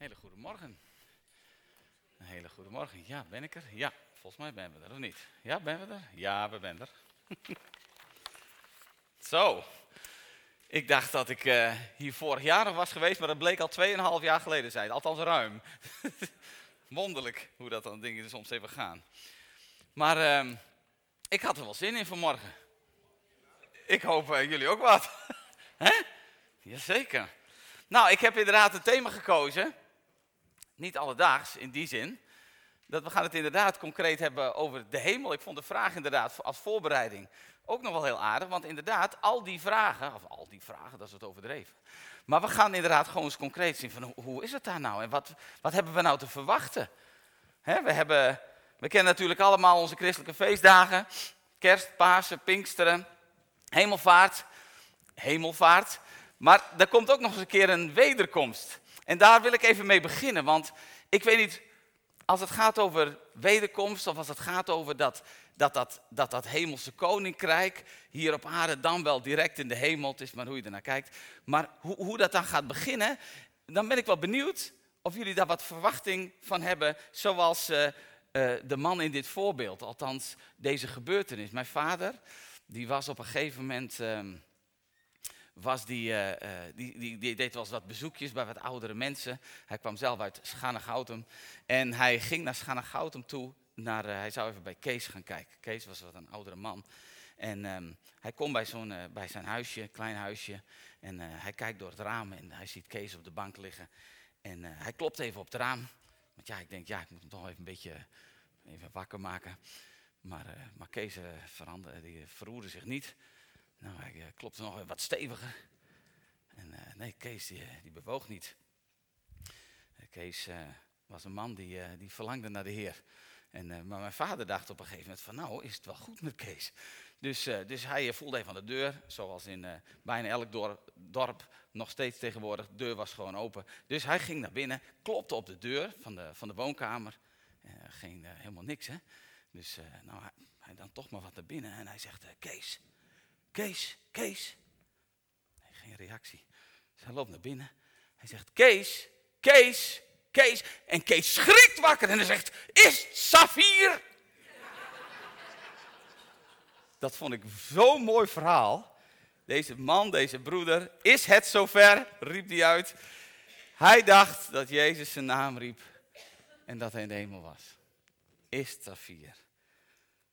Hele goede morgen. Een hele goede morgen. Ja, ben ik er? Ja, volgens mij ben we er, of niet? Ja, ben we er? Ja, we zijn er. Zo. Ik dacht dat ik uh, hier vorig jaar nog was geweest, maar dat bleek al 2,5 jaar geleden zijn. Althans ruim. Wonderlijk hoe dat dan dingen soms even gaan. Maar uh, ik had er wel zin in vanmorgen. Ik hoop uh, jullie ook wat. Hè? Jazeker. Nou, ik heb inderdaad een thema gekozen. Niet alledaags in die zin. Dat we gaan het inderdaad concreet hebben over de hemel. Ik vond de vraag inderdaad als voorbereiding ook nog wel heel aardig. Want inderdaad, al die vragen, of al die vragen, dat is het overdreven. Maar we gaan inderdaad gewoon eens concreet zien van hoe is het daar nou? En wat, wat hebben we nou te verwachten? we, hebben, we kennen natuurlijk allemaal onze christelijke feestdagen. Kerst, Pasen, Pinksteren, Hemelvaart. Hemelvaart. Maar er komt ook nog eens een keer een wederkomst. En daar wil ik even mee beginnen, want ik weet niet, als het gaat over wederkomst of als het gaat over dat dat, dat, dat, dat hemelse koninkrijk hier op aarde dan wel direct in de hemel, is maar hoe je ernaar kijkt, maar hoe, hoe dat dan gaat beginnen, dan ben ik wel benieuwd of jullie daar wat verwachting van hebben, zoals uh, uh, de man in dit voorbeeld, althans deze gebeurtenis. Mijn vader, die was op een gegeven moment... Uh, was die, uh, die, die, die, deed wel eens wat bezoekjes bij wat oudere mensen. Hij kwam zelf uit Schanegoutem. En hij ging naar Schanegoutem toe. Naar, uh, hij zou even bij Kees gaan kijken. Kees was wat een oudere man. En um, hij komt bij, zo'n, bij zijn huisje, klein huisje. En hij kijkt door het raam en hij ziet Kees op de bank liggen. En hij klopt even op het raam. Want ja, ik denk, ja, ik moet hem toch even een beetje even wakker maken. Maar, maar Kees veranderde, die verroerde zich niet. Nou, hij uh, klopte nog wat steviger. En uh, nee, Kees die, die, bewoog niet. Kees was een man die, die verlangde naar de Heer. En, maar mijn vader dacht op een gegeven moment van nou, is het wel goed met Kees. Dus, dus hij voelde even aan de deur, zoals in bijna elk dorp, dorp, nog steeds tegenwoordig. De deur was gewoon open. Dus hij ging naar binnen, klopte op de deur van de, van de woonkamer. geen, helemaal niks hè. Dus nou, hij, hij, dan toch maar wat naar binnen en hij zegt, Kees, Kees, Kees. Geen reactie. Hij loopt naar binnen. Hij zegt, Kees, Kees, Kees. En Kees schrikt wakker en hij zegt, is Safir? Dat vond ik zo'n mooi verhaal. Deze man, deze broeder, is het zover, riep hij uit. Hij dacht dat Jezus zijn naam riep en dat hij in de hemel was. Is Safir.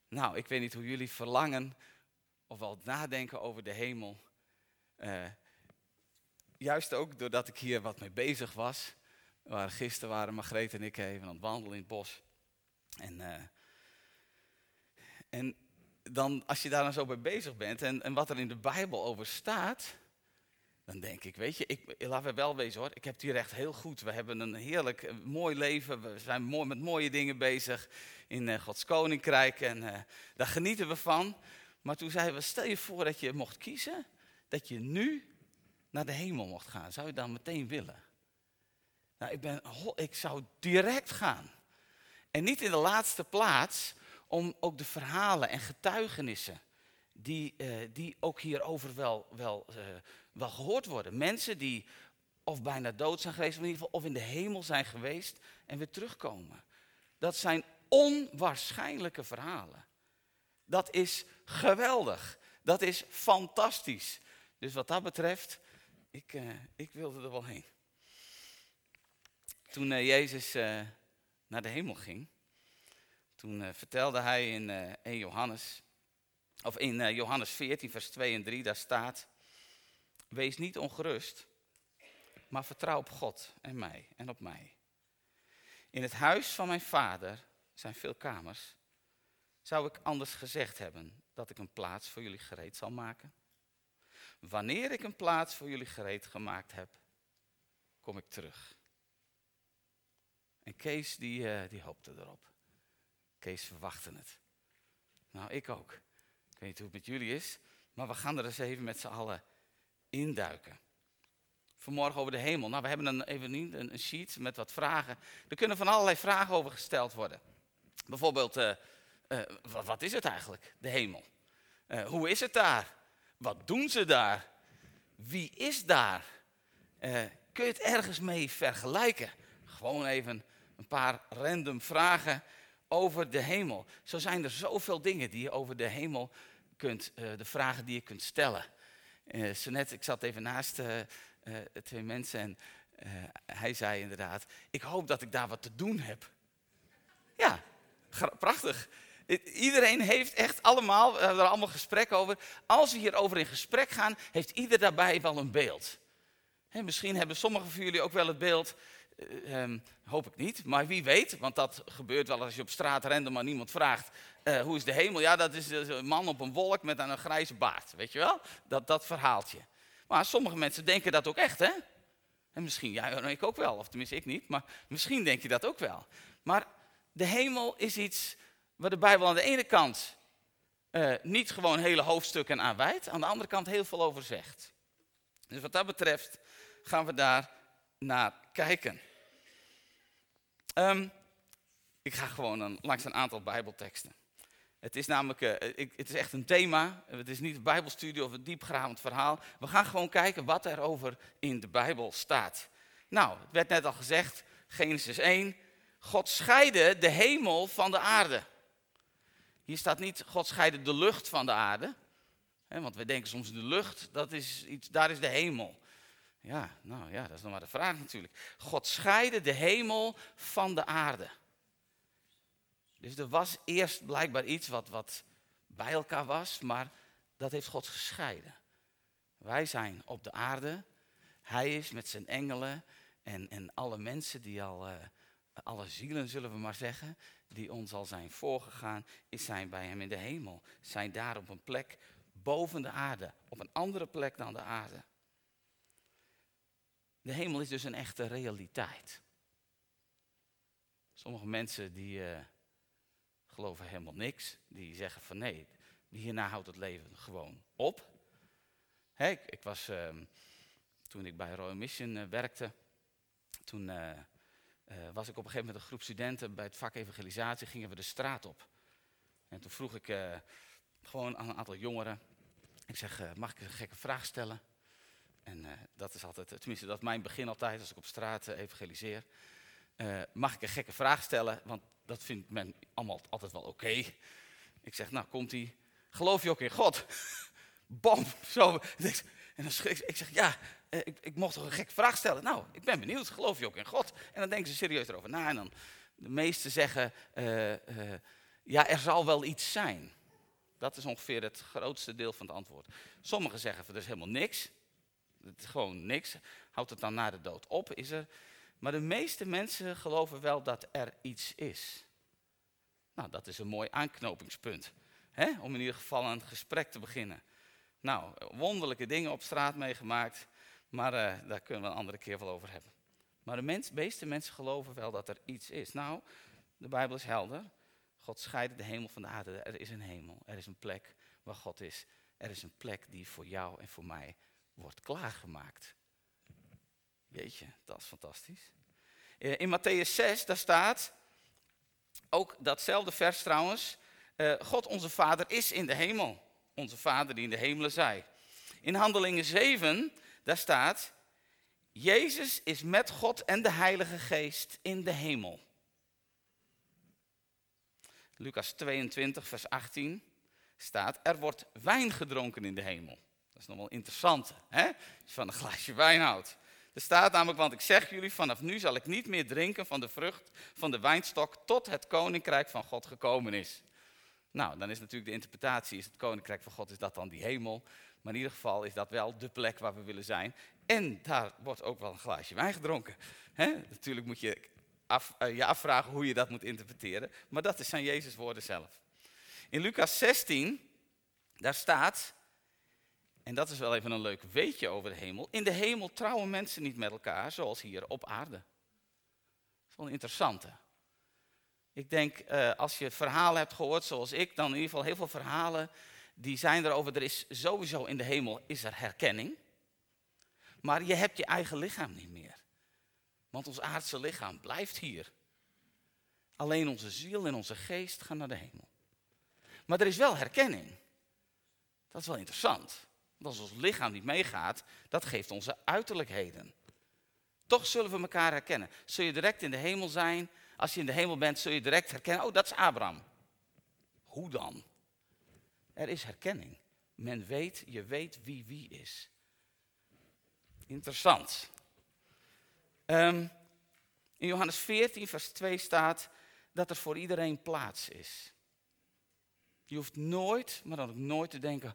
Nou, ik weet niet hoe jullie verlangen of wel nadenken over de hemel. Uh, juist ook doordat ik hier wat mee bezig was. Waar gisteren waren Margreet en ik even aan het wandelen in het bos. En, uh, en dan, als je daar dan zo bij bezig bent en, en wat er in de Bijbel over staat, dan denk ik, weet je, ik, laten we wel wezen hoor, ik heb het hier echt heel goed. We hebben een heerlijk, mooi leven, we zijn mooi, met mooie dingen bezig in Gods Koninkrijk en daar genieten we van. Maar toen zeiden we, stel je voor dat je mocht kiezen, dat je nu naar de hemel mocht gaan. Zou je dan meteen willen? Nou, ik, ben, ik zou direct gaan. En niet in de laatste plaats om ook de verhalen en getuigenissen die, uh, die ook hierover wel, wel, uh, wel gehoord worden. Mensen die of bijna dood zijn geweest, in ieder geval of in de hemel zijn geweest en weer terugkomen. Dat zijn onwaarschijnlijke verhalen. Dat is geweldig. Dat is fantastisch. Dus wat dat betreft, ik, uh, ik wilde er wel heen. Toen uh, Jezus uh, naar de hemel ging, toen vertelde hij in 1 Johannes, of in Johannes 14, vers 2 en 3, daar staat, wees niet ongerust, maar vertrouw op God en mij en op mij. In het huis van mijn vader zijn veel kamers. Zou ik anders gezegd hebben dat ik een plaats voor jullie gereed zal maken? Wanneer ik een plaats voor jullie gereed gemaakt heb, kom ik terug. En Kees die, uh, die hoopte erop. Kees verwachtte het. Nou, ik ook. Ik weet niet hoe het met jullie is, maar we gaan er eens even met z'n allen induiken. Vanmorgen over de hemel. Nou, we hebben een, even een, sheet met wat vragen. Er kunnen van allerlei vragen over gesteld worden. Bijvoorbeeld, uh, uh, wat, is het eigenlijk, de hemel? Uh, hoe is het daar? Wat doen ze daar? Wie is daar? Uh, kun je het ergens mee vergelijken? Gewoon even een paar random vragen over de hemel. Zo zijn er zoveel dingen die je over de hemel kunt, de vragen die je kunt stellen. Zo net, ik zat even naast twee mensen en hij zei inderdaad, ik hoop dat ik daar wat te doen heb. Ja, prachtig. Iedereen heeft echt allemaal, we hebben er allemaal gesprek over. Als we hierover in gesprek gaan, heeft ieder daarbij wel een beeld. misschien hebben sommigen van jullie ook wel het beeld, uh, um, hoop ik niet, maar wie weet, want dat gebeurt wel als je op straat rent en maar niemand vraagt, uh, hoe is de hemel? Ja, dat is een man op een wolk met een grijze baard, weet je wel? Dat, dat verhaaltje. Maar sommige mensen denken dat ook echt, hè? En misschien, ja, ik ook wel, of tenminste ik niet, maar misschien denk je dat ook wel. Maar de hemel is iets waar de Bijbel aan de ene kant uh, niet gewoon hele hoofdstukken aan wijdt, aan de andere kant heel veel over zegt. Dus wat dat betreft gaan we daar naar kijken. Um, ik ga gewoon langs een aantal Bijbelteksten. Het is namelijk, uh, ik, het is echt een thema. Het is niet een Bijbelstudie of een diepgravend verhaal. We gaan gewoon kijken wat er over in de Bijbel staat. Nou, het werd net al gezegd, Genesis 1. God scheidde de hemel van de aarde. Hier staat niet, God scheidde de lucht van de aarde. Hè, want we denken soms de lucht, dat is iets, daar is de hemel. Ja, nou ja, dat is nog maar de vraag natuurlijk. God scheidde de hemel van de aarde. Dus er was eerst blijkbaar iets wat, wat bij elkaar was, maar dat heeft God gescheiden. Wij zijn op de aarde, Hij is met zijn engelen en, en alle mensen die al, uh, alle zielen zullen we maar zeggen, die ons al zijn voorgegaan, zijn bij Hem in de hemel. Zijn daar op een plek boven de aarde, op een andere plek dan de aarde. De hemel is dus een echte realiteit. Sommige mensen die uh, geloven helemaal niks. Die zeggen van nee, hierna houdt het leven gewoon op. ik, ik, was, uh, toen ik bij Royal Mission uh, werkte, toen uh, was ik op een gegeven moment een groep studenten bij het vak evangelisatie, gingen we de straat op. En toen vroeg ik gewoon aan een aantal jongeren, ik zeg, mag ik een gekke vraag stellen? En dat is altijd, tenminste dat is mijn begin altijd als ik op straat evangeliseer. mag ik een gekke vraag stellen? Want dat vindt men allemaal altijd wel oké. Ik zeg, nou komt ie. Geloof je ook in God? Bam, zo. En dan schrik ik, zeg, ja, eh, ik, ik mocht toch een gekke vraag stellen. Nou, ik ben benieuwd, geloof je ook in God? En dan denken ze serieus erover na. En dan de meesten zeggen, uh, uh, ja, er zal wel iets zijn. Dat is ongeveer het grootste deel van het antwoord. Sommigen zeggen, er is helemaal niks. Het is gewoon niks. Houdt het dan na de dood op? Is er maar de meeste mensen geloven wel dat er iets is. Nou, dat is een mooi aanknopingspunt. Hè? Om in ieder geval een gesprek te beginnen. Nou, wonderlijke dingen op straat meegemaakt. Maar uh, daar kunnen we een andere keer wel over hebben. Maar de mens, meeste mensen geloven wel dat er iets is. Nou, de Bijbel is helder. God scheidt de hemel van de aarde. Er is een hemel. Er is een plek waar God is. Er is een plek die voor jou en voor mij wordt klaargemaakt. Jeetje, dat is fantastisch. Eh, in Matthäus 6, daar staat, ook datzelfde vers trouwens, uh, God onze Vader is in de hemel. Onze Vader die in de hemelen zij. In Handelingen 7, daar staat, Jezus is met God en de Heilige Geest in de hemel. Lucas 22, vers 18 staat, er wordt wijn gedronken in de hemel. Dat is nog wel interessant, hè? Je van een glaasje wijn houdt. Er staat namelijk, want ik zeg jullie, vanaf nu zal ik niet meer drinken van de vrucht van de wijnstok tot het koninkrijk van God gekomen is. Nou, dan is natuurlijk de interpretatie, is het koninkrijk van God, is dat dan die hemel? Maar in ieder geval is dat wel de plek waar we willen zijn. En daar wordt ook wel een glaasje wijn gedronken. Natuurlijk moet je af, uh, je afvragen hoe je dat moet interpreteren. Maar dat zijn Jezus' woorden zelf. In Lucas 16, daar staat, en dat is wel even een leuk weetje over de hemel. In de hemel trouwen mensen niet met elkaar zoals hier op aarde. Dat is wel een interessante. Ik denk, uh, als je verhalen hebt gehoord zoals ik, dan in ieder geval heel veel verhalen die zijn erover. Er is sowieso in de hemel is er herkenning. Maar je hebt je eigen lichaam niet meer. Want ons aardse lichaam blijft hier. Alleen onze ziel en onze geest gaan naar de hemel. Maar er is wel herkenning. Dat is wel interessant. Want als ons lichaam niet meegaat, dat geeft onze uiterlijkheden. Toch zullen we elkaar herkennen. Zul je direct in de hemel zijn? Als je in de hemel bent, zul je direct herkennen, oh dat is Abraham. Hoe dan? Er is herkenning. Men weet, je weet wie wie is. Interessant. Um, in Johannes 14, vers 2 staat dat er voor iedereen plaats is. Je hoeft nooit, maar dan ook nooit te denken,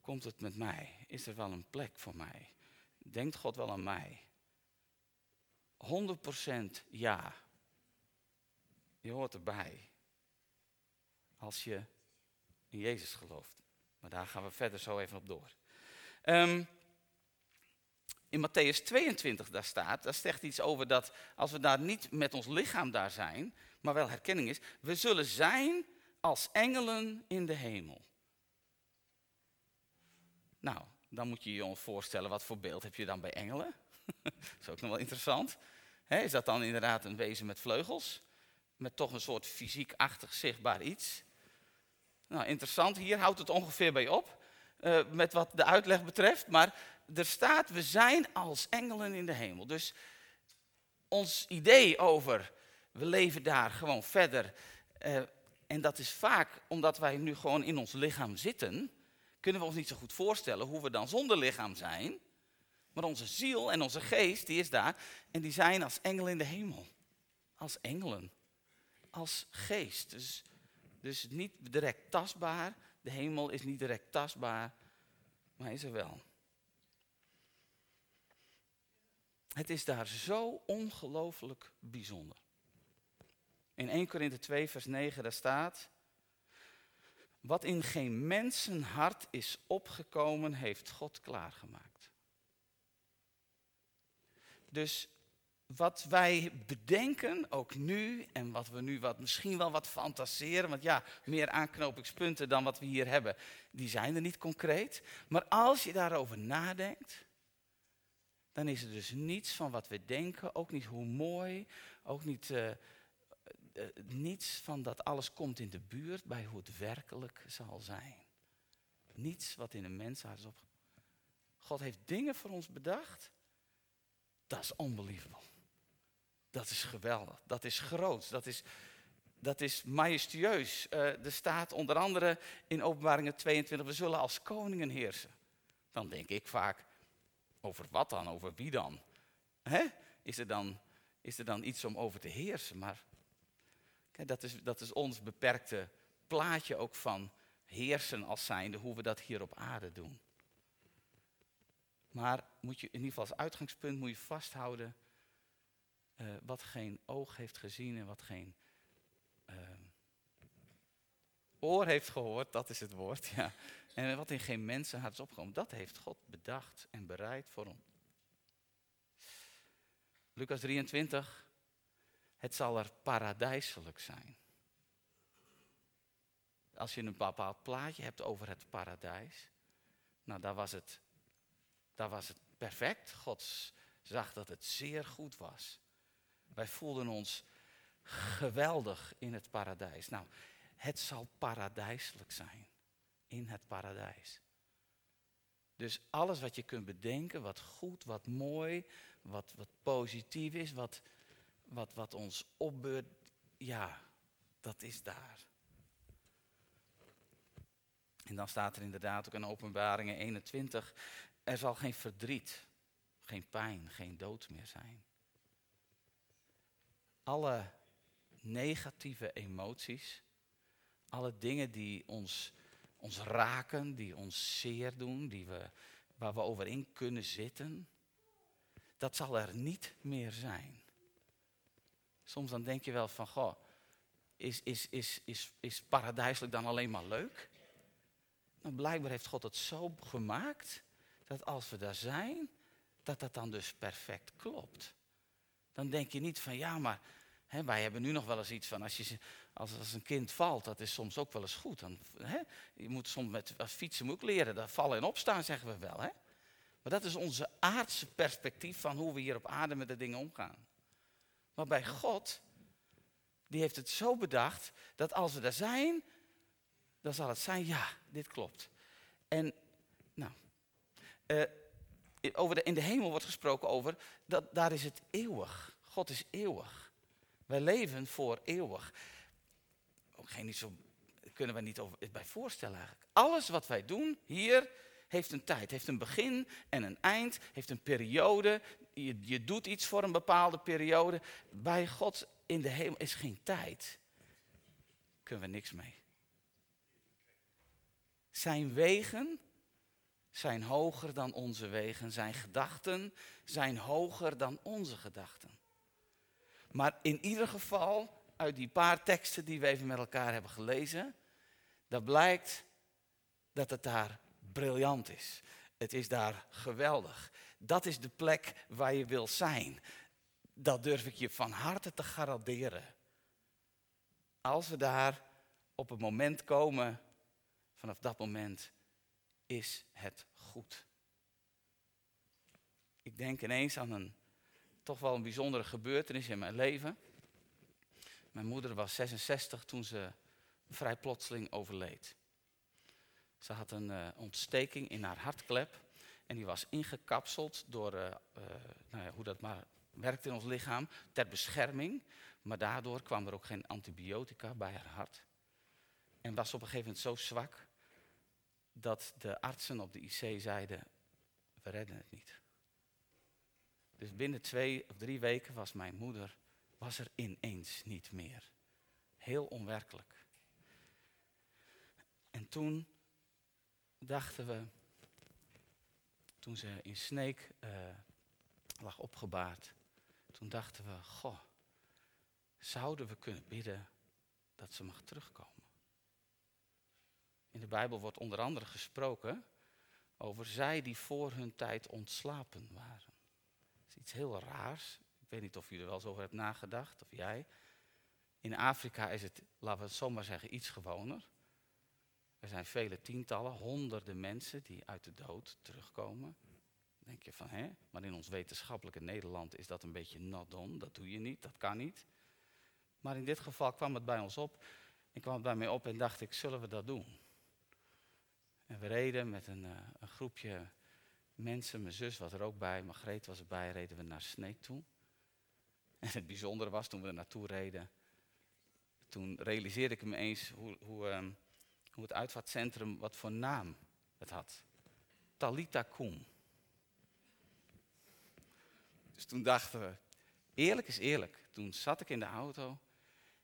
komt het met mij? Is er wel een plek voor mij? Denkt God wel aan mij? 100% ja. Je hoort erbij. Als je in Jezus gelooft. Maar daar gaan we verder zo even op door. Um, in Matthäus 22 daar staat, daar zegt iets over dat als we daar niet met ons lichaam daar zijn, maar wel herkenning is, we zullen zijn als engelen in de hemel. Nou, dan moet je je ons voorstellen, wat voor beeld heb je dan bij engelen? dat is ook nog wel interessant. is dat dan inderdaad een wezen met vleugels? Met toch een soort fysiekachtig zichtbaar iets? Nou, interessant. Hier houdt het ongeveer bij op. Uh, met wat de uitleg betreft. Maar er staat, we zijn als engelen in de hemel. Dus ons idee over, we leven daar gewoon verder. Uh, en dat is vaak omdat wij nu gewoon in ons lichaam zitten. Kunnen we ons niet zo goed voorstellen hoe we dan zonder lichaam zijn. Maar onze ziel en onze geest, die is daar. En die zijn als engelen in de hemel. Als engelen. Als geest. Dus, dus niet direct tastbaar. De hemel is niet direct tastbaar. Maar is er wel. Het is daar zo ongelooflijk bijzonder. In 1 Korinthe 2, vers 9, daar staat. Wat in geen mensenhart is opgekomen, heeft God klaargemaakt. Dus wat wij bedenken, ook nu, en wat we nu wat, misschien wel wat fantaseren, want ja, meer aanknopingspunten dan wat we hier hebben, die zijn er niet concreet. Maar als je daarover nadenkt, dan is er dus niets van wat we denken, ook niet hoe mooi, ook niet, uh, niets van dat alles komt in de buurt bij hoe het werkelijk zal zijn. Niets wat in een mens is op. God heeft dingen voor ons bedacht. Dat is unbelievable. Dat is geweldig. Dat is groot. Dat is, dat is majestueus. Uh, er staat onder andere in Openbaringen 22, we zullen als koningen heersen. Dan denk ik vaak, over wat dan? Over wie dan? Hè? Is, er dan is er dan iets om over te heersen? Maar kijk, dat, is, dat is ons beperkte plaatje ook van heersen als zijnde, hoe we dat hier op aarde doen. Maar moet je in ieder geval als uitgangspunt moet je vasthouden uh, wat geen oog heeft gezien en wat geen uh, oor heeft gehoord, dat is het woord. Ja. En wat in geen mensen is opgekomen, dat heeft God bedacht en bereid voor ons. Lucas 23, het zal er paradijselijk zijn. Als je een bepaald plaatje hebt over het paradijs, nou daar was het, daar was het perfect. God zag dat het zeer goed was. Wij voelden ons geweldig in het paradijs. Nou, het zal paradijselijk zijn in het paradijs. Dus alles wat je kunt bedenken, wat goed, wat mooi, wat, wat positief is, wat, wat, wat ons opbeurt, ja, dat is daar. En dan staat er inderdaad ook in Openbaringen 21, er zal geen verdriet, geen pijn, geen dood meer zijn. Alle negatieve emoties, alle dingen die ons ons raken, die ons zeer doen, die we, waar we over in kunnen zitten, dat zal er niet meer zijn. Soms dan denk je wel van, goh, is, is, is, is, is paradijselijk dan alleen maar leuk? Nou, blijkbaar heeft God het zo gemaakt, dat als we daar zijn, dat dat dan dus perfect klopt. Dan denk je niet van, ja, maar hè, wij hebben nu nog wel eens iets van, als je als, als een kind valt, dat is soms ook wel eens goed. Dan, hè, je moet soms met als fietsen ook leren, daar vallen en opstaan, zeggen we wel. Hè? Maar dat is onze aardse perspectief van hoe we hier op aarde met de dingen omgaan. Maar bij God, die heeft het zo bedacht, dat als we daar zijn, dan zal het zijn, ja, dit klopt. En, nou, uh, over de, in de hemel wordt gesproken over, dat, daar is het eeuwig. God is eeuwig. Wij leven voor eeuwig. Geen niet zo, kunnen we niet bij voorstellen eigenlijk. Alles wat wij doen hier heeft een tijd, heeft een begin en een eind, heeft een periode. Je, je doet iets voor een bepaalde periode. Bij God in de hemel is geen tijd. Kunnen we niks mee. Zijn wegen zijn hoger dan onze wegen. Zijn gedachten zijn hoger dan onze gedachten. Maar in ieder geval, uit die paar teksten die we even met elkaar hebben gelezen, dat blijkt dat het daar briljant is. Het is daar geweldig. Dat is de plek waar je wil zijn. Dat durf ik je van harte te garanderen. Als we daar op het moment komen, vanaf dat moment is het goed. Ik denk ineens aan een toch wel een bijzondere gebeurtenis in mijn leven. Mijn moeder was 66 toen ze vrij plotseling overleed. Ze had een uh, ontsteking in haar hartklep en die was ingekapseld door uh, uh, nou ja, hoe dat maar werkt in ons lichaam ter bescherming. Maar daardoor kwam er ook geen antibiotica bij haar hart. En was op een gegeven moment zo zwak dat de artsen op de IC zeiden, we redden het niet. Dus binnen twee of drie weken was mijn moeder, was er ineens niet meer. Heel onwerkelijk. En toen dachten we, toen ze in Sneek uh, lag opgebaard, toen dachten we, goh, zouden we kunnen bidden dat ze mag terugkomen? In de Bijbel wordt onder andere gesproken over zij die voor hun tijd ontslapen waren. Dat is iets heel raars. Ik weet niet of jullie er wel eens over hebt nagedacht, of jij. In Afrika is het, laten we het zomaar zeggen, iets gewoner. Er zijn vele tientallen, honderden mensen die uit de dood terugkomen. Dan denk je van, hè? Maar in ons wetenschappelijke Nederland is dat een beetje not. Dat doe je niet, dat kan niet. Maar in dit geval kwam het bij ons op. En kwam het bij mij op en dacht ik, zullen we dat doen? En we reden met een, uh, een groepje mensen. Mijn zus was er ook bij, Margreet was erbij. Reden we naar Sneek toe. En het bijzondere was, toen we er naartoe reden... Toen realiseerde ik me eens hoe... hoe um, hoe het uitvaartcentrum, wat voor naam het had. Talita Kum. Dus toen dachten we, eerlijk is eerlijk. Toen zat ik in de auto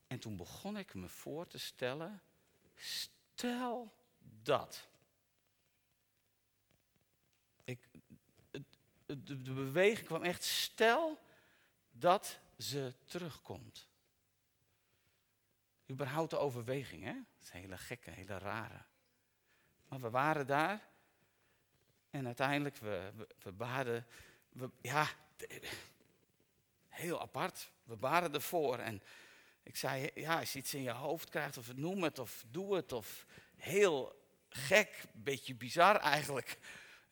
en toen begon ik me voor te stellen, stel dat. Ik, de, de beweging kwam echt, stel dat ze terugkomt überhaupt de overweging. Hè? Dat is een hele gekke, hele rare. Maar we waren daar. En uiteindelijk, we, we, baden. We, ja, heel apart. We baden ervoor. En ik zei, ja, als je iets in je hoofd krijgt, of noem het, of doe het, of heel gek, beetje bizar eigenlijk.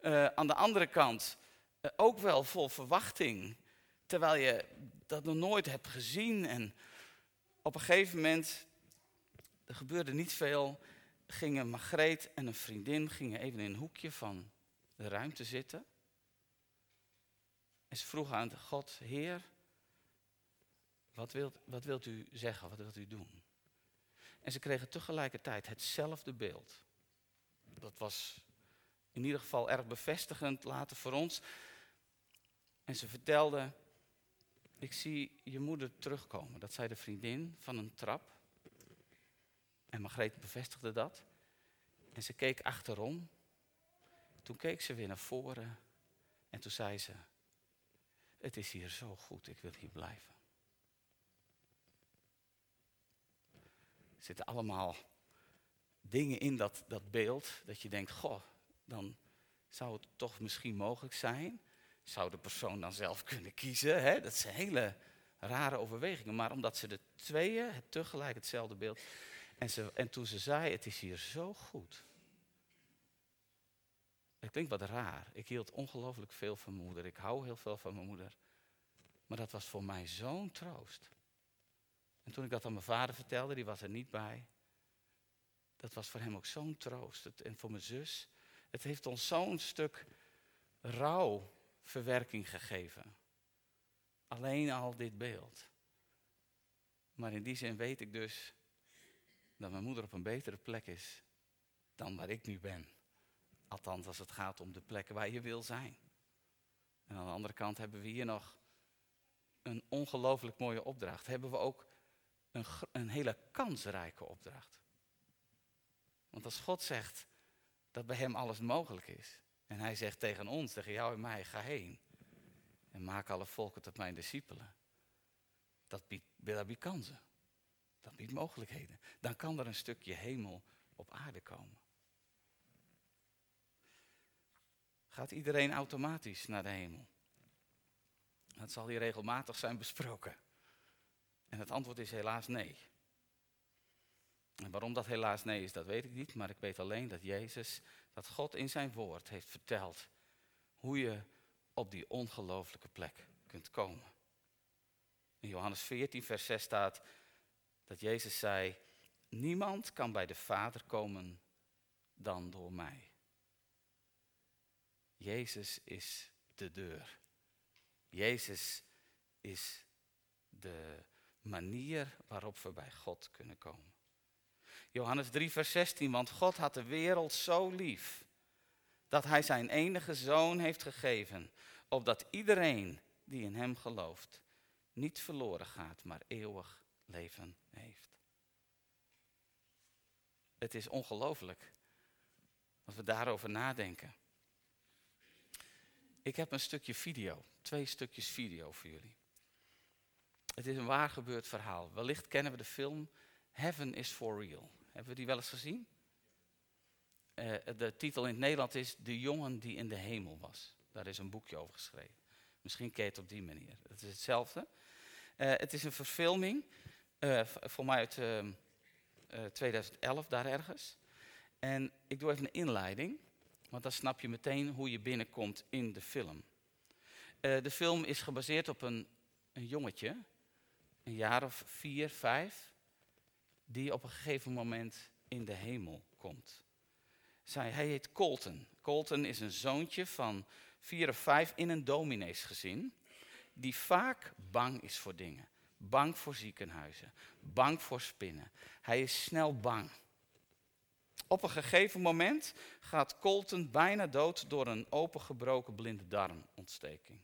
Uh, aan de andere kant, uh, ook wel vol verwachting. Terwijl je dat nog nooit hebt gezien. En op een gegeven moment er gebeurde niet veel. Gingen Margreet en een vriendin gingen even in een hoekje van de ruimte zitten. En ze vroegen aan God, Heer, wat wilt, wat wilt u zeggen, wat wilt u doen? En ze kregen tegelijkertijd hetzelfde beeld. Dat was in ieder geval erg bevestigend later voor ons. En ze vertelde, ik zie je moeder terugkomen. Dat zei de vriendin van een trap. En Margreet bevestigde dat. En ze keek achterom. Toen keek ze weer naar voren. En toen zei ze, het is hier zo goed, ik wil hier blijven. Er zitten allemaal dingen in dat, dat beeld dat je denkt, goh, dan zou het toch misschien mogelijk zijn. Zou de persoon dan zelf kunnen kiezen? Hè? Dat zijn hele rare overwegingen. Maar omdat ze de tweeën het tegelijk hetzelfde beeld en, ze, en toen ze zei, het is hier zo goed. Het klinkt wat raar. Ik hield ongelooflijk veel van mijn moeder. Ik hou heel veel van mijn moeder. Maar dat was voor mij zo'n troost. En toen ik dat aan mijn vader vertelde, die was er niet bij. Dat was voor hem ook zo'n troost. en voor mijn zus. Het heeft ons zo'n stuk rouw verwerking gegeven. Alleen al dit beeld. Maar in die zin weet ik dus dat mijn moeder op een betere plek is dan waar ik nu ben. Althans, als het gaat om de plek waar je wil zijn. En aan de andere kant hebben we hier nog een ongelooflijk mooie opdracht. Hebben we ook een, een hele kansrijke opdracht. Want als God zegt dat bij Hem alles mogelijk is. En Hij zegt tegen ons, tegen jou en mij, ga heen. En maak alle volken tot mijn discipelen. Dat biedt, dat biedt kansen. Dat biedt mogelijkheden. Dan kan er een stukje hemel op aarde komen. Gaat iedereen automatisch naar de hemel? Dat zal hier regelmatig zijn besproken. En het antwoord is helaas nee. En waarom dat helaas nee is, dat weet ik niet. Maar ik weet alleen dat Jezus, dat God in zijn woord heeft verteld hoe je op die ongelooflijke plek kunt komen. In Johannes 14, vers 6 staat dat Jezus zei, niemand kan bij de Vader komen dan door mij. Jezus is de deur. Jezus is de manier waarop we bij God kunnen komen. Johannes 3, vers 16, want God had de wereld zo lief dat Hij zijn enige zoon heeft gegeven, opdat iedereen die in Hem gelooft niet verloren gaat, maar eeuwig leven heeft. Het is ongelooflijk als we daarover nadenken. Ik heb een stukje video, twee stukjes video voor jullie. Het is een waar gebeurd verhaal. Wellicht kennen we de film Heaven is for Real. Hebben we die wel eens gezien? Uh, de titel in het Nederland is De jongen die in de hemel was. Daar is een boekje over geschreven. Misschien ken je het op die manier. Het is hetzelfde. Uh, het is een verfilming, uh, voor mij uit 2011, daar ergens. En ik doe even een inleiding. Want dan snap je meteen hoe je binnenkomt in de film. De film is gebaseerd op een, een jongetje, een jaar of vier, vijf, die op een gegeven moment in de hemel komt. Zij, hij heet Colton. Colton is een zoontje van vier of vijf in een domineesgezin, die vaak bang is voor dingen. Bang voor ziekenhuizen, bang voor spinnen. Hij is snel bang. Op een gegeven moment gaat Colton bijna dood door een opengebroken blinde darmontsteking.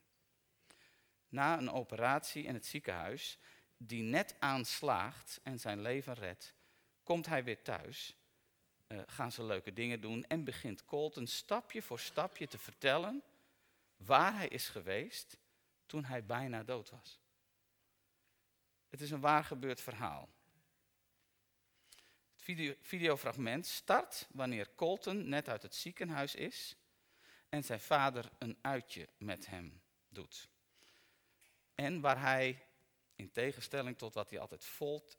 Na een operatie in het ziekenhuis, die net aanslaagt en zijn leven redt, komt hij weer thuis, uh, gaan ze leuke dingen doen en begint Colton stapje voor stapje te vertellen waar hij is geweest toen hij bijna dood was. Het is een waar gebeurd verhaal video, videofragment start wanneer Colton net uit het ziekenhuis is en zijn vader een uitje met hem doet. En waar hij, in tegenstelling tot wat hij altijd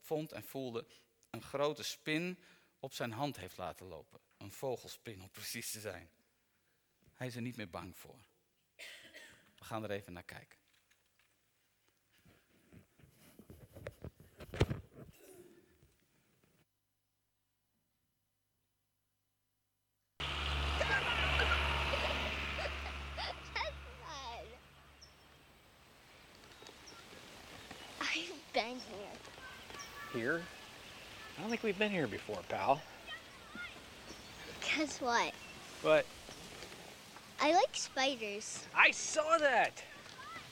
vond en voelde, een grote spin op zijn hand heeft laten lopen. Een vogelspin om precies te zijn. Hij is er niet meer bang voor. We gaan er even naar kijken. Here? I don't think we've been here before, pal. Guess what? What? I like spiders. I saw that!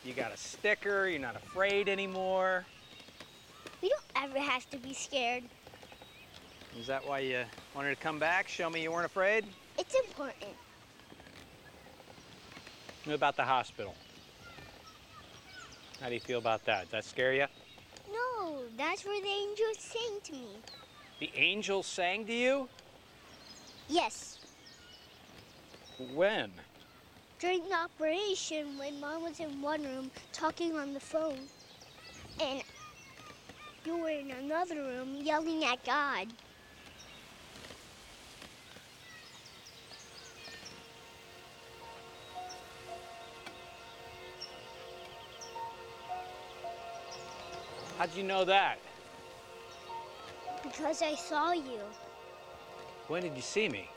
You got a sticker, you're not afraid anymore. We don't ever have to be scared. Is that why you wanted to come back? Show me you weren't afraid? It's important. What about the hospital? How do you feel about that? Does that scare you? No, that's where the angel sang to me. The angel sang to you? Yes. When? During the operation, when Mom was in one room talking on the phone, and you were in another room yelling at God. How'd you know that? Because I saw you. When did you see me?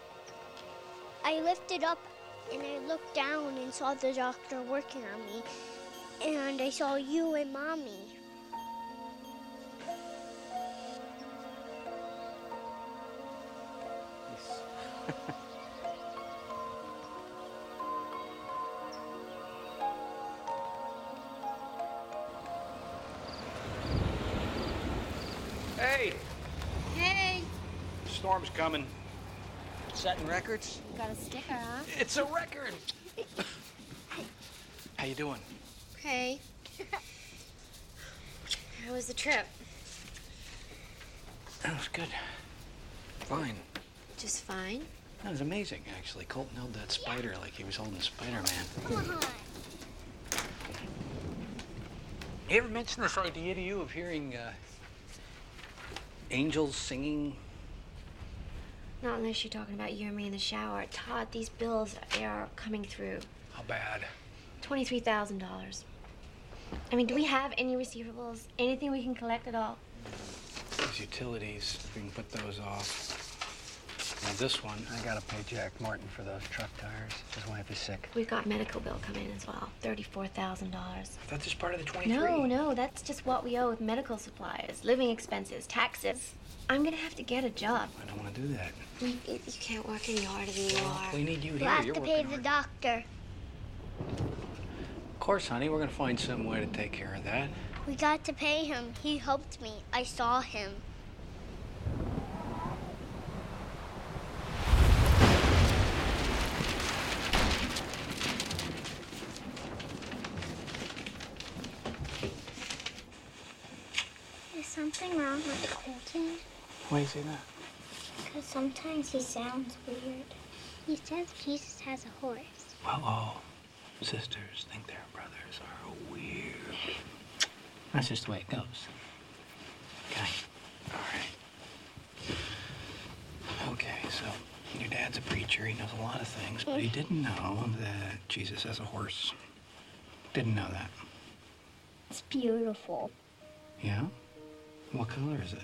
I lifted up and I looked down and saw the doctor working on me, and I saw you and mommy. Hey, storm's coming. Setting records? got a sticker, huh? It's a record. How you doing? Okay. How was the trip? That was good. Fine. Just fine. That was amazing, actually. Colton held that spider like he was holding Spider-Man. Come on. You ever mention this idea to you of hearing uh, angels singing? Not unless you're talking about you and me in the shower. Todd, these bills are coming through. How bad? Twenty-three thousand dollars. I mean, do we have any receivables? Anything we can collect at all? These utilities, we can put those off. Now this one, I gotta pay Jack Martin for those truck tires. His wife is sick. We've got medical bill coming in as well. Thirty-four thousand dollars. That's just part of the 23. No, no, that's just what we owe with medical supplies, living expenses, taxes. I'm gonna have to get a job. I don't want to do that. You, you can't work any harder than you are. We need you We'll here. have You're to pay the hard. doctor. Of course, honey. We're gonna find some way to take care of that. We got to pay him. He helped me. I saw him. Something wrong Colton? Why do you say that? Because sometimes he sounds weird. He says Jesus has a horse. Well, all sisters think their brothers are weird. That's just the way it goes. Okay. All right. Okay, so your dad's a preacher. He knows a lot of things, but he didn't know that Jesus has a horse. Didn't know that. It's beautiful. Yeah? What color is it?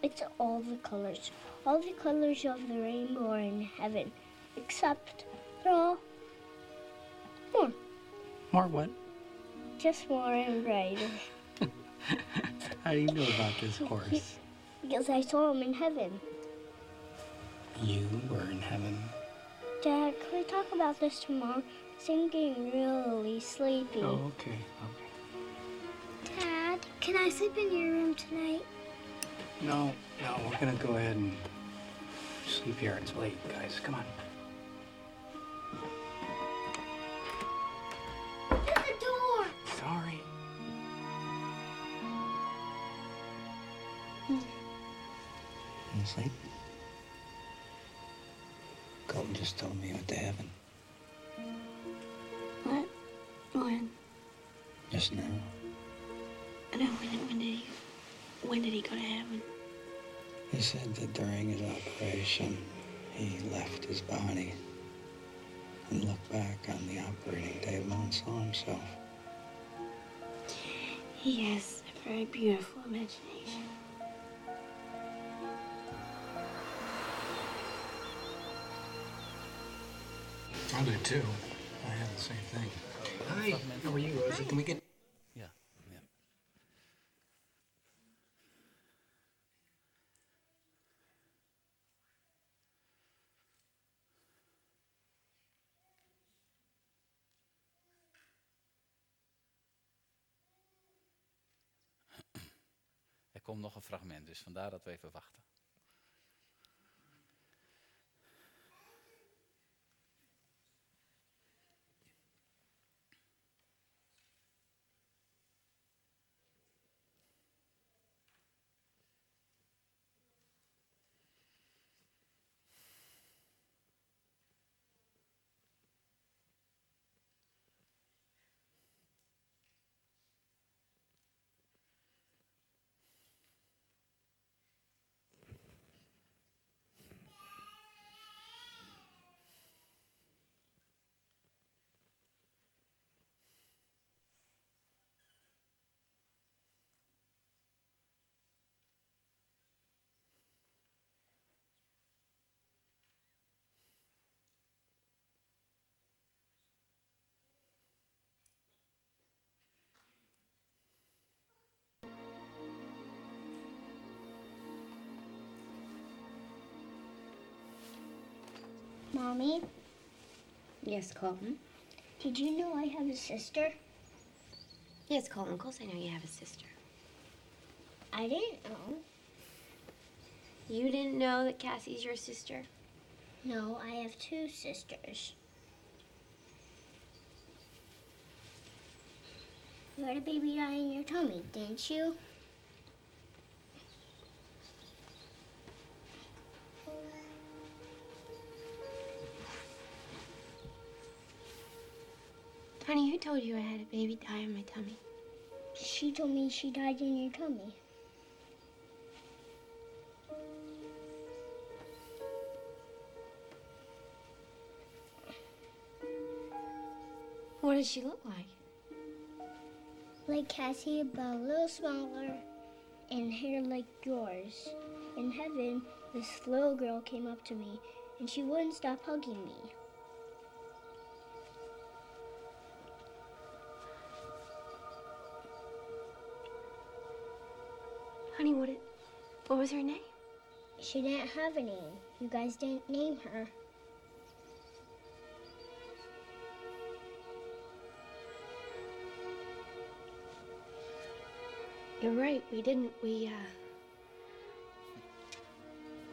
It's all the colors. All the colors of the rainbow are in heaven. Except they're all more. More what? Just more and brighter. How do you know about this horse? Because I saw him in heaven. You were in heaven. Dad, can we talk about this tomorrow? I'm getting really sleepy. Oh, okay, okay. Can I sleep in your room tonight? No, no, we're gonna go ahead and sleep here. It's late, guys. Come on. Operation, he left his body and looked back on the operating table and saw himself. He has a very beautiful imagination. I do too. I have the same thing. Hi, how are you, Rosie? Can we get nog een fragment, dus vandaar dat we even wachten. Mommy, Yes, Colton. did you know I have a sister? Yes, Colton. Of course I know you have a sister. I didn't know. You didn't know that Cassie's your sister? No, I have two sisters. You had a baby die in your tummy, didn't you? Honey, who told you I had a baby die in my tummy? She told me she died in your tummy. What does she look like? Like Cassie, but a little smaller and hair like yours. In heaven, this little girl came up to me and she wouldn't stop hugging me. What was her name? She didn't have a name. You guys didn't name her. You're right. We didn't. We, uh.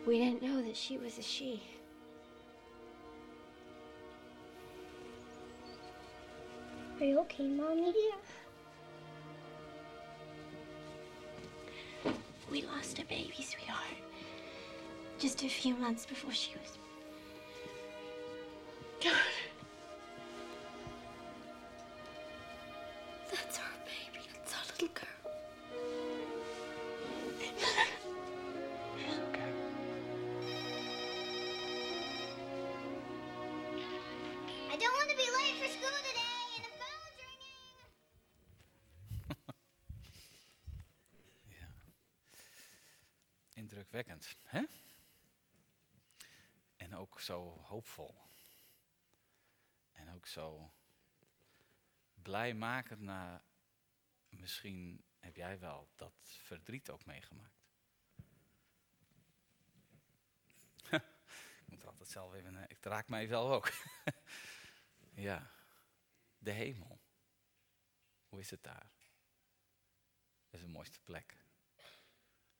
We didn't know that she was a she. Are you okay, Mommy? We lost a baby, sweetheart. Just a few months before she was. God. That's our baby. That's our little girl. Indrukwekkend, hè? En ook zo hoopvol. En ook zo blijmakend na. Misschien heb jij wel dat verdriet ook meegemaakt. Ik moet er altijd zelf even. Ik raak mij zelf ook. ja. De hemel. Hoe is het daar? Dat is de mooiste plek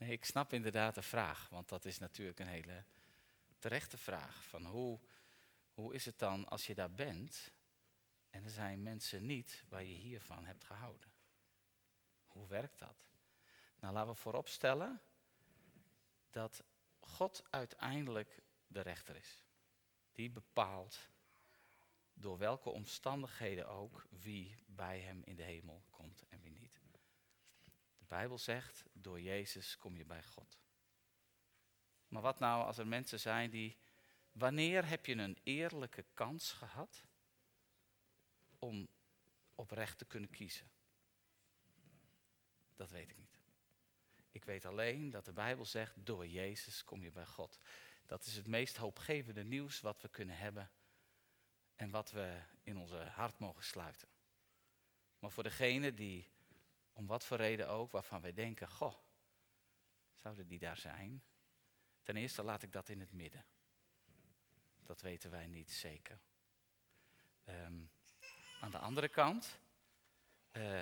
nee, ik snap inderdaad de vraag, want dat is natuurlijk een hele terechte vraag. Van hoe, hoe is het dan als je daar bent en er zijn mensen niet waar je hiervan hebt gehouden? Hoe werkt dat? Nou, laten we vooropstellen dat God uiteindelijk de rechter is. Die bepaalt door welke omstandigheden ook wie bij hem in de hemel komt en wie niet. De Bijbel zegt, door Jezus kom je bij God. Maar wat nou als er mensen zijn die, wanneer heb je een eerlijke kans gehad om oprecht te kunnen kiezen? Dat weet ik niet. Ik weet alleen dat de Bijbel zegt, door Jezus kom je bij God. Dat is het meest hoopgevende nieuws wat we kunnen hebben en wat we in onze hart mogen sluiten. Maar voor degene die, om wat voor reden ook, waarvan wij denken, goh, zouden die daar zijn? Ten eerste laat ik dat in het midden. Dat weten wij niet zeker. Ehm, aan de andere kant, eh,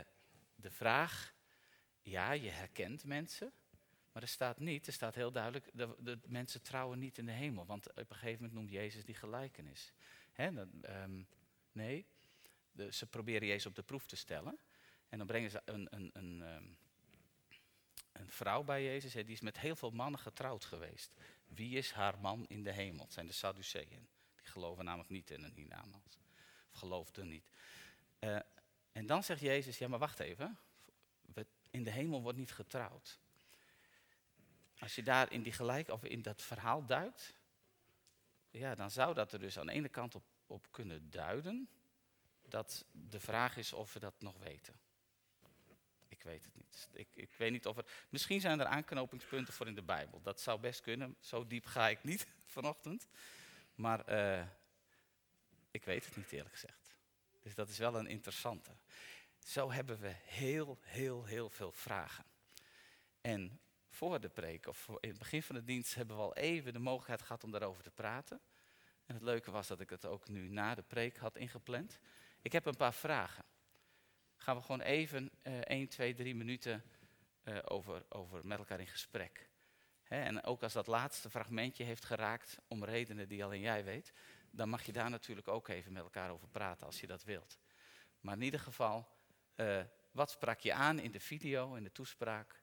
de vraag, ja, je herkent mensen, maar er staat niet, er staat heel duidelijk, de, de mensen trouwen niet in de hemel. Want op een gegeven moment noemt Jezus die gelijkenis. Ehm, nee, ze proberen Jezus op de proef te stellen. En dan brengen ze een, een, een, ehm, een vrouw bij Jezus, die is met heel veel mannen getrouwd geweest. Wie is haar man in de hemel? Het zijn de Sadduceeën. Die geloven namelijk niet in een hiernamaals. Of geloofden niet. Eh, en dan zegt Jezus, ja maar wacht even. In de hemel wordt niet getrouwd. Als je daar in die gelijk of in dat verhaal duikt, ja, dan zou dat er dus aan de ene kant op, op kunnen duiden dat de vraag is of we dat nog weten. Ik weet het niet. Ik, ik weet niet of er. Misschien zijn er aanknopingspunten voor in de Bijbel. Dat zou best kunnen. Zo diep ga ik niet vanochtend. Maar eh, ik weet het niet eerlijk gezegd. Dus dat is wel een interessante. Zo hebben we heel, heel, heel veel vragen. En voor de preek, of in het begin van de dienst, hebben we al even de mogelijkheid gehad om daarover te praten. En het leuke was dat ik het ook nu na de preek had ingepland. Ik heb een paar vragen. Gaan we gewoon even uh, 1, 2, 3 minuten uh, over, over met elkaar in gesprek. En ook als dat laatste fragmentje heeft geraakt, om redenen die alleen jij weet, dan mag je daar natuurlijk ook even met elkaar over praten als je dat wilt. Maar in ieder geval, uh, wat sprak je aan in de video, in de toespraak?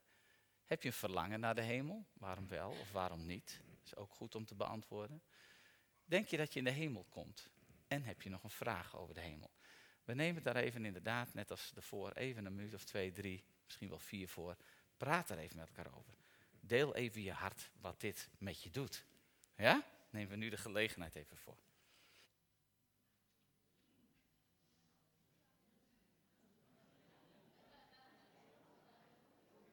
Heb je een verlangen naar de hemel? Waarom wel of waarom niet? Dat is ook goed om te beantwoorden. Denk je dat je in de hemel komt? En heb je nog een vraag over de hemel? We nemen daar even inderdaad, net als ervoor, even een minuut of twee, drie, misschien wel vier voor. Praat er even met elkaar over. Deel even je hart wat dit met je doet. Ja? Nemen we nu de gelegenheid even voor.